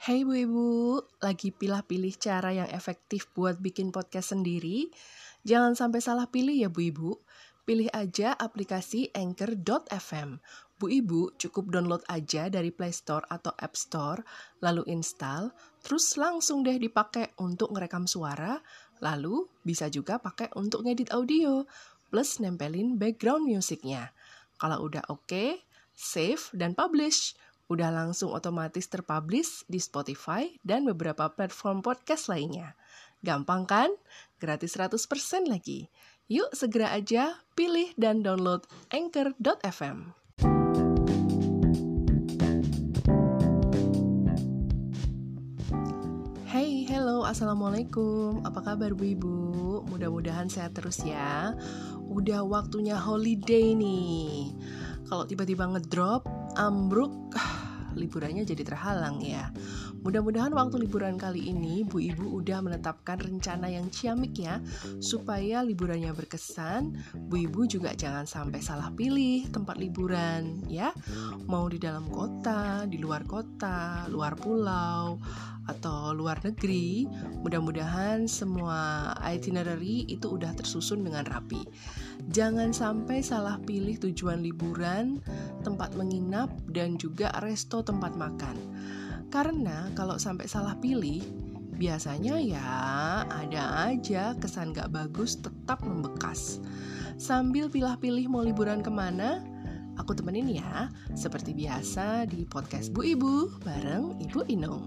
Hey Bu Ibu, lagi pilih-pilih cara yang efektif buat bikin podcast sendiri? Jangan sampai salah pilih ya Bu Ibu. Pilih aja aplikasi Anchor.fm. Bu Ibu cukup download aja dari Play Store atau App Store, lalu install, terus langsung deh dipakai untuk ngerekam suara, lalu bisa juga pakai untuk ngedit audio, plus nempelin background musiknya. Kalau udah oke, okay, save dan publish udah langsung otomatis terpublish di Spotify dan beberapa platform podcast lainnya. Gampang kan? Gratis 100% lagi. Yuk segera aja pilih dan download anchor.fm. Hey, hello, assalamualaikum. Apa kabar bu ibu? Mudah-mudahan sehat terus ya. Udah waktunya holiday nih. Kalau tiba-tiba ngedrop, ambruk, liburannya jadi terhalang ya. Mudah-mudahan waktu liburan kali ini Bu Ibu udah menetapkan rencana yang ciamik ya supaya liburannya berkesan. Bu Ibu juga jangan sampai salah pilih tempat liburan ya. Mau di dalam kota, di luar kota, luar pulau atau luar negeri. Mudah-mudahan semua itinerary itu udah tersusun dengan rapi. Jangan sampai salah pilih tujuan liburan, tempat menginap dan juga resto tempat makan. Karena kalau sampai salah pilih, biasanya ya ada aja kesan gak bagus tetap membekas. Sambil pilih-pilih mau liburan ke mana, aku temenin ya, seperti biasa di podcast Bu Ibu bareng Ibu Inung.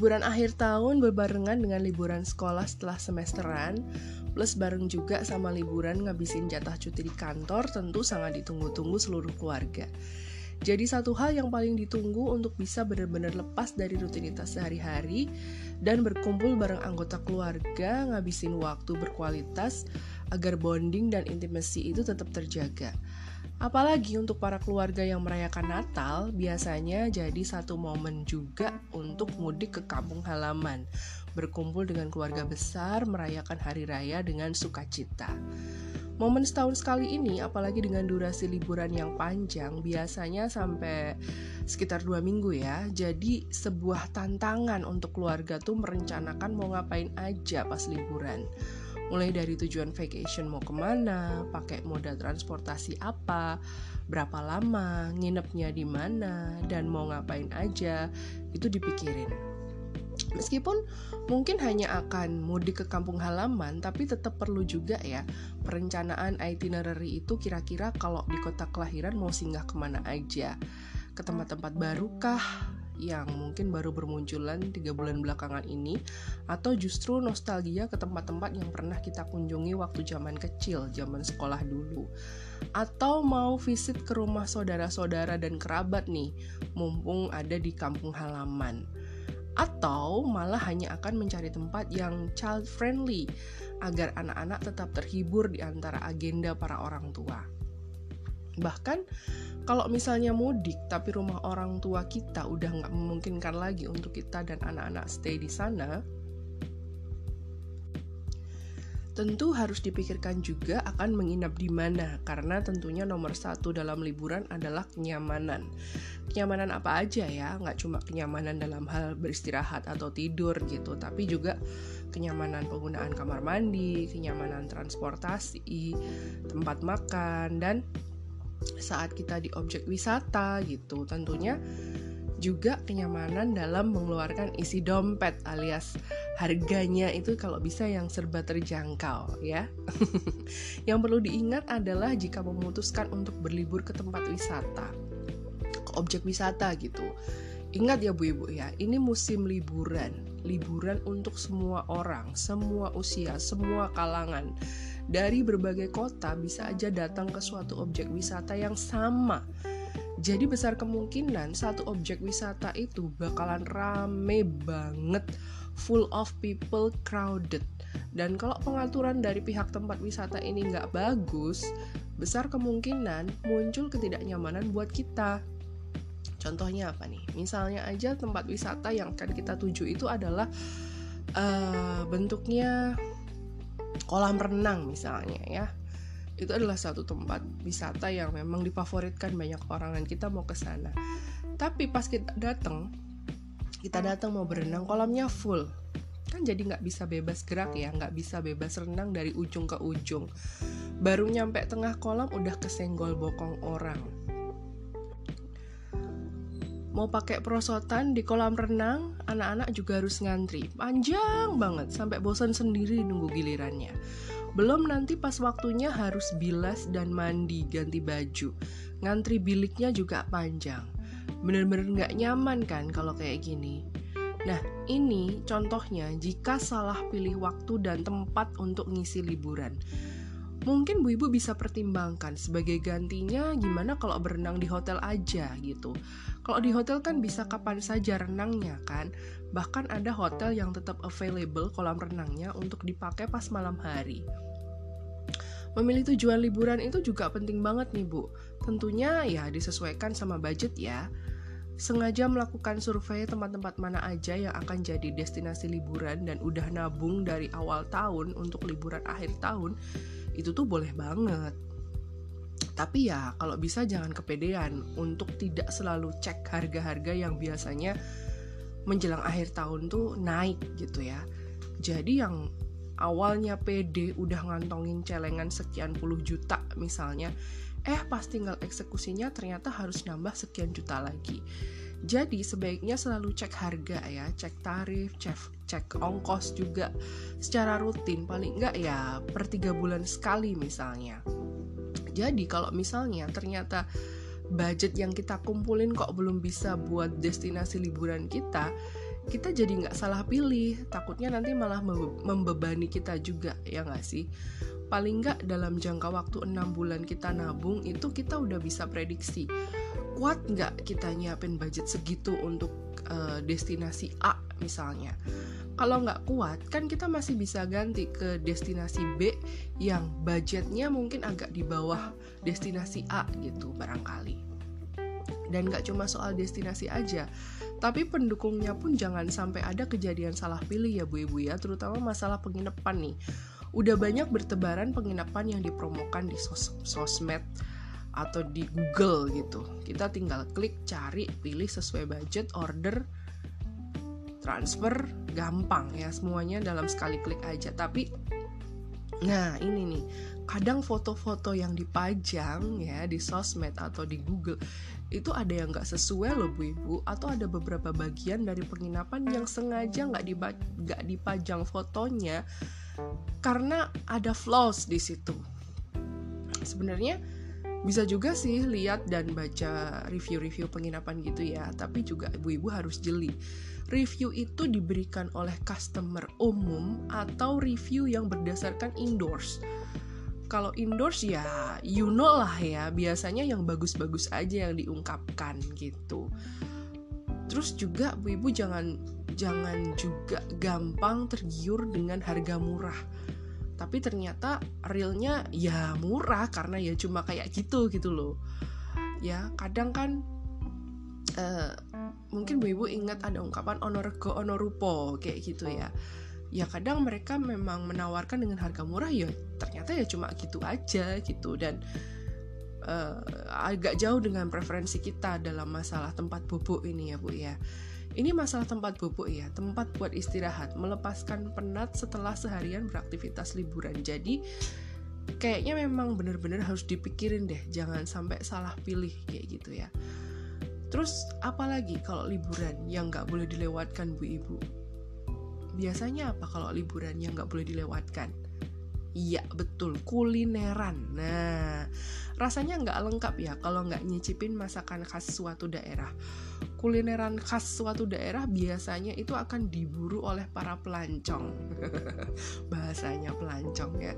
Liburan akhir tahun berbarengan dengan liburan sekolah setelah semesteran, plus bareng juga sama liburan ngabisin jatah cuti di kantor tentu sangat ditunggu-tunggu seluruh keluarga. Jadi satu hal yang paling ditunggu untuk bisa benar-benar lepas dari rutinitas sehari-hari dan berkumpul bareng anggota keluarga, ngabisin waktu berkualitas agar bonding dan intimasi itu tetap terjaga. Apalagi untuk para keluarga yang merayakan Natal, biasanya jadi satu momen juga untuk mudik ke kampung halaman, berkumpul dengan keluarga besar, merayakan hari raya dengan sukacita. Momen setahun sekali ini, apalagi dengan durasi liburan yang panjang, biasanya sampai sekitar dua minggu ya. Jadi sebuah tantangan untuk keluarga tuh merencanakan mau ngapain aja pas liburan mulai dari tujuan vacation mau ke mana, pakai moda transportasi apa, berapa lama, nginepnya di mana, dan mau ngapain aja, itu dipikirin. Meskipun mungkin hanya akan mudik ke kampung halaman, tapi tetap perlu juga ya perencanaan itinerary itu kira-kira kalau di kota kelahiran mau singgah ke mana aja, ke tempat-tempat barukah, yang mungkin baru bermunculan tiga bulan belakangan ini atau justru nostalgia ke tempat-tempat yang pernah kita kunjungi waktu zaman kecil, zaman sekolah dulu atau mau visit ke rumah saudara-saudara dan kerabat nih mumpung ada di kampung halaman atau malah hanya akan mencari tempat yang child friendly agar anak-anak tetap terhibur di antara agenda para orang tua. Bahkan kalau misalnya mudik tapi rumah orang tua kita udah nggak memungkinkan lagi untuk kita dan anak-anak stay di sana, tentu harus dipikirkan juga akan menginap di mana. Karena tentunya nomor satu dalam liburan adalah kenyamanan. Kenyamanan apa aja ya? Nggak cuma kenyamanan dalam hal beristirahat atau tidur gitu tapi juga kenyamanan penggunaan kamar mandi kenyamanan transportasi tempat makan dan saat kita di objek wisata gitu tentunya juga kenyamanan dalam mengeluarkan isi dompet alias harganya itu kalau bisa yang serba terjangkau ya. yang perlu diingat adalah jika memutuskan untuk berlibur ke tempat wisata, ke objek wisata gitu. Ingat ya Bu Ibu ya, ini musim liburan. Liburan untuk semua orang, semua usia, semua kalangan dari berbagai kota bisa aja datang ke suatu objek wisata yang sama. Jadi besar kemungkinan satu objek wisata itu bakalan rame banget, full of people, crowded. Dan kalau pengaturan dari pihak tempat wisata ini nggak bagus, besar kemungkinan muncul ketidaknyamanan buat kita. Contohnya apa nih? Misalnya aja tempat wisata yang akan kita tuju itu adalah uh, bentuknya kolam renang misalnya ya. Itu adalah satu tempat wisata yang memang difavoritkan banyak orang dan kita mau ke sana. Tapi pas kita datang kita datang mau berenang kolamnya full. Kan jadi nggak bisa bebas gerak ya nggak bisa bebas renang dari ujung ke ujung. Baru nyampe tengah kolam udah kesenggol bokong orang mau pakai perosotan di kolam renang, anak-anak juga harus ngantri. Panjang banget, sampai bosan sendiri nunggu gilirannya. Belum nanti pas waktunya harus bilas dan mandi, ganti baju. Ngantri biliknya juga panjang. Bener-bener nggak nyaman kan kalau kayak gini. Nah, ini contohnya jika salah pilih waktu dan tempat untuk ngisi liburan. Mungkin Bu Ibu bisa pertimbangkan sebagai gantinya gimana kalau berenang di hotel aja gitu. Kalau di hotel kan bisa kapan saja renangnya kan. Bahkan ada hotel yang tetap available kolam renangnya untuk dipakai pas malam hari. Memilih tujuan liburan itu juga penting banget nih Bu. Tentunya ya disesuaikan sama budget ya. Sengaja melakukan survei tempat-tempat mana aja yang akan jadi destinasi liburan dan udah nabung dari awal tahun untuk liburan akhir tahun itu tuh boleh banget. Tapi ya kalau bisa jangan kepedean untuk tidak selalu cek harga-harga yang biasanya menjelang akhir tahun tuh naik gitu ya. Jadi yang awalnya PD udah ngantongin celengan sekian puluh juta misalnya, eh pas tinggal eksekusinya ternyata harus nambah sekian juta lagi. Jadi sebaiknya selalu cek harga ya, cek tarif, cek, cek ongkos juga secara rutin, paling enggak ya per tiga bulan sekali misalnya. Jadi kalau misalnya ternyata budget yang kita kumpulin kok belum bisa buat destinasi liburan kita, kita jadi nggak salah pilih. Takutnya nanti malah membebani kita juga, ya nggak sih? Paling nggak dalam jangka waktu enam bulan kita nabung itu kita udah bisa prediksi kuat nggak kita nyiapin budget segitu untuk uh, destinasi A misalnya. Kalau nggak kuat kan kita masih bisa ganti ke destinasi B yang budgetnya mungkin agak di bawah destinasi A gitu barangkali. Dan nggak cuma soal destinasi aja tapi pendukungnya pun jangan sampai ada kejadian salah pilih ya bu ibu ya. Terutama masalah penginapan nih. Udah banyak bertebaran penginapan yang dipromokan di sos sosmed atau di Google gitu. Kita tinggal klik, cari, pilih sesuai budget, order, transfer, gampang ya semuanya dalam sekali klik aja. Tapi nah ini nih, kadang foto-foto yang dipajang ya di sosmed atau di Google itu ada yang nggak sesuai loh bu ibu atau ada beberapa bagian dari penginapan yang sengaja nggak nggak dipajang fotonya karena ada flaws di situ sebenarnya bisa juga sih lihat dan baca review-review penginapan gitu ya tapi juga ibu-ibu harus jeli. Review itu diberikan oleh customer umum atau review yang berdasarkan indoors. Kalau indoors ya you know lah ya biasanya yang bagus-bagus aja yang diungkapkan gitu. Terus juga ibu-ibu jangan jangan juga gampang tergiur dengan harga murah tapi ternyata realnya ya murah karena ya cuma kayak gitu gitu loh. Ya kadang kan uh, mungkin bu ibu ingat ada ungkapan onorego onorupo kayak gitu ya. Ya kadang mereka memang menawarkan dengan harga murah ya ternyata ya cuma gitu aja gitu. Dan uh, agak jauh dengan preferensi kita dalam masalah tempat bubuk ini ya bu ya ini masalah tempat bubuk ya, tempat buat istirahat, melepaskan penat setelah seharian beraktivitas liburan. Jadi kayaknya memang bener-bener harus dipikirin deh, jangan sampai salah pilih kayak gitu ya. Terus apalagi kalau liburan yang nggak boleh dilewatkan bu ibu? Biasanya apa kalau liburan yang nggak boleh dilewatkan? Iya betul kulineran. Nah rasanya nggak lengkap ya kalau nggak nyicipin masakan khas suatu daerah kulineran khas suatu daerah biasanya itu akan diburu oleh para pelancong. Bahasanya pelancong ya.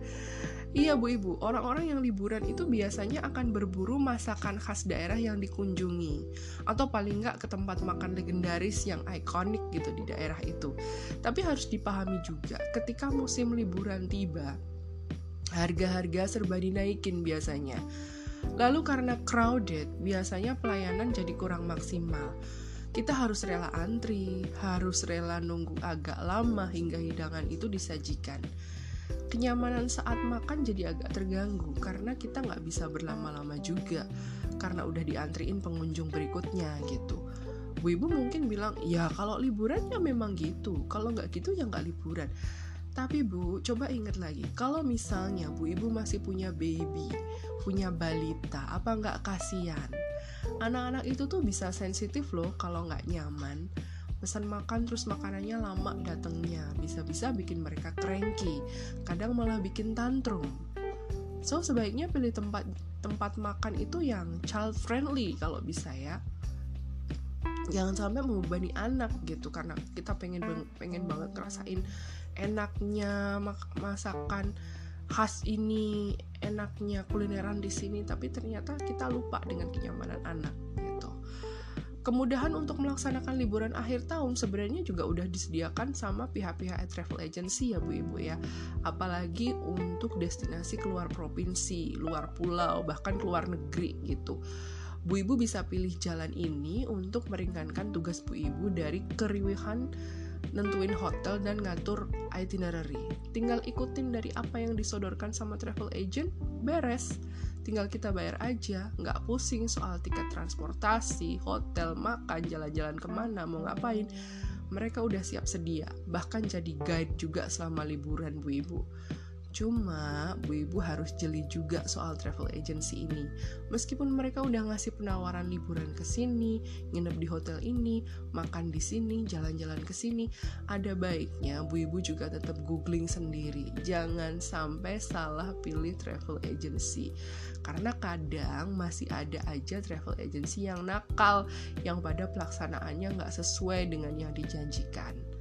Iya Bu Ibu, orang-orang yang liburan itu biasanya akan berburu masakan khas daerah yang dikunjungi atau paling nggak ke tempat makan legendaris yang ikonik gitu di daerah itu. Tapi harus dipahami juga, ketika musim liburan tiba, harga-harga serba dinaikin biasanya Lalu karena crowded, biasanya pelayanan jadi kurang maksimal. Kita harus rela antri, harus rela nunggu agak lama hingga hidangan itu disajikan. kenyamanan saat makan jadi agak terganggu karena kita nggak bisa berlama-lama juga karena udah diantriin pengunjung berikutnya gitu. Bu Ibu mungkin bilang, ya kalau liburan ya memang gitu, kalau nggak gitu ya nggak liburan. Tapi Bu, coba ingat lagi, kalau misalnya Bu Ibu masih punya baby, punya balita, apa nggak kasihan? Anak-anak itu tuh bisa sensitif loh kalau nggak nyaman. Pesan makan terus makanannya lama datangnya, bisa-bisa bikin mereka cranky, kadang malah bikin tantrum. So sebaiknya pilih tempat tempat makan itu yang child friendly kalau bisa ya. Jangan sampai membebani anak gitu karena kita pengen pengen banget ngerasain enaknya masakan khas ini, enaknya kulineran di sini, tapi ternyata kita lupa dengan kenyamanan anak gitu. Kemudahan untuk melaksanakan liburan akhir tahun sebenarnya juga udah disediakan sama pihak-pihak travel agency ya Bu Ibu ya. Apalagi untuk destinasi keluar provinsi, luar pulau, bahkan keluar negeri gitu. Bu Ibu bisa pilih jalan ini untuk meringankan tugas Bu Ibu dari keriuhan nentuin hotel dan ngatur itinerary. Tinggal ikutin dari apa yang disodorkan sama travel agent, beres. Tinggal kita bayar aja nggak pusing soal tiket transportasi hotel makan jalan-jalan ke mana mau ngapain. Mereka udah siap sedia bahkan jadi guide juga selama liburan bu ibu Cuma Bu Ibu harus jeli juga soal travel agency ini. Meskipun mereka udah ngasih penawaran liburan ke sini, nginep di hotel ini, makan di sini, jalan-jalan ke sini, ada baiknya Bu Ibu juga tetap googling sendiri. Jangan sampai salah pilih travel agency. Karena kadang masih ada aja travel agency yang nakal, yang pada pelaksanaannya nggak sesuai dengan yang dijanjikan.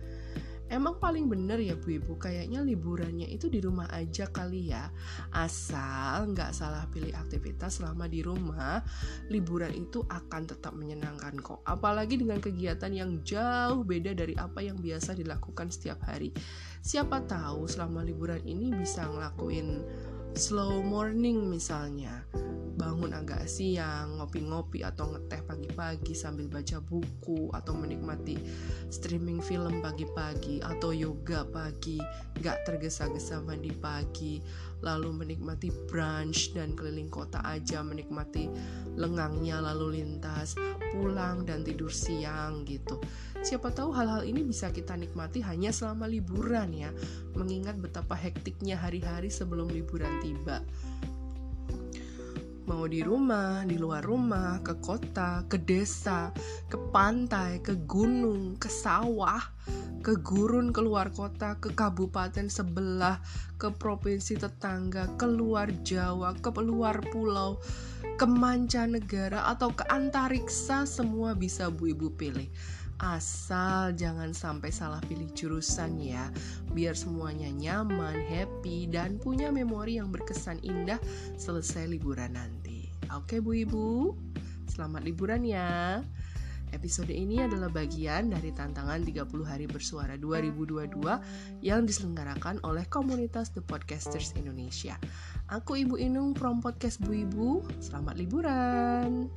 Emang paling bener ya Bu Ibu, kayaknya liburannya itu di rumah aja kali ya. Asal nggak salah pilih aktivitas selama di rumah, liburan itu akan tetap menyenangkan kok. Apalagi dengan kegiatan yang jauh beda dari apa yang biasa dilakukan setiap hari. Siapa tahu selama liburan ini bisa ngelakuin slow morning misalnya. Bangun agak siang, ngopi-ngopi atau ngeteh pagi-pagi sambil baca buku atau menikmati streaming film pagi-pagi atau yoga pagi, gak tergesa-gesa mandi pagi, lalu menikmati brunch dan keliling kota aja menikmati lengangnya lalu lintas, pulang dan tidur siang gitu. Siapa tahu hal-hal ini bisa kita nikmati hanya selama liburan ya, mengingat betapa hektiknya hari-hari sebelum liburan tiba mau di rumah, di luar rumah, ke kota, ke desa, ke pantai, ke gunung, ke sawah, ke gurun keluar kota, ke kabupaten sebelah, ke provinsi tetangga, ke luar Jawa, ke luar pulau, ke mancanegara atau ke antariksa semua bisa Bu Ibu pilih. Asal jangan sampai salah pilih jurusan ya, biar semuanya nyaman, happy, dan punya memori yang berkesan indah selesai liburan nanti. Oke Bu Ibu, selamat liburan ya. Episode ini adalah bagian dari tantangan 30 hari bersuara 2022 yang diselenggarakan oleh komunitas The Podcasters Indonesia. Aku Ibu Inung from Podcast Bu Ibu. Selamat liburan.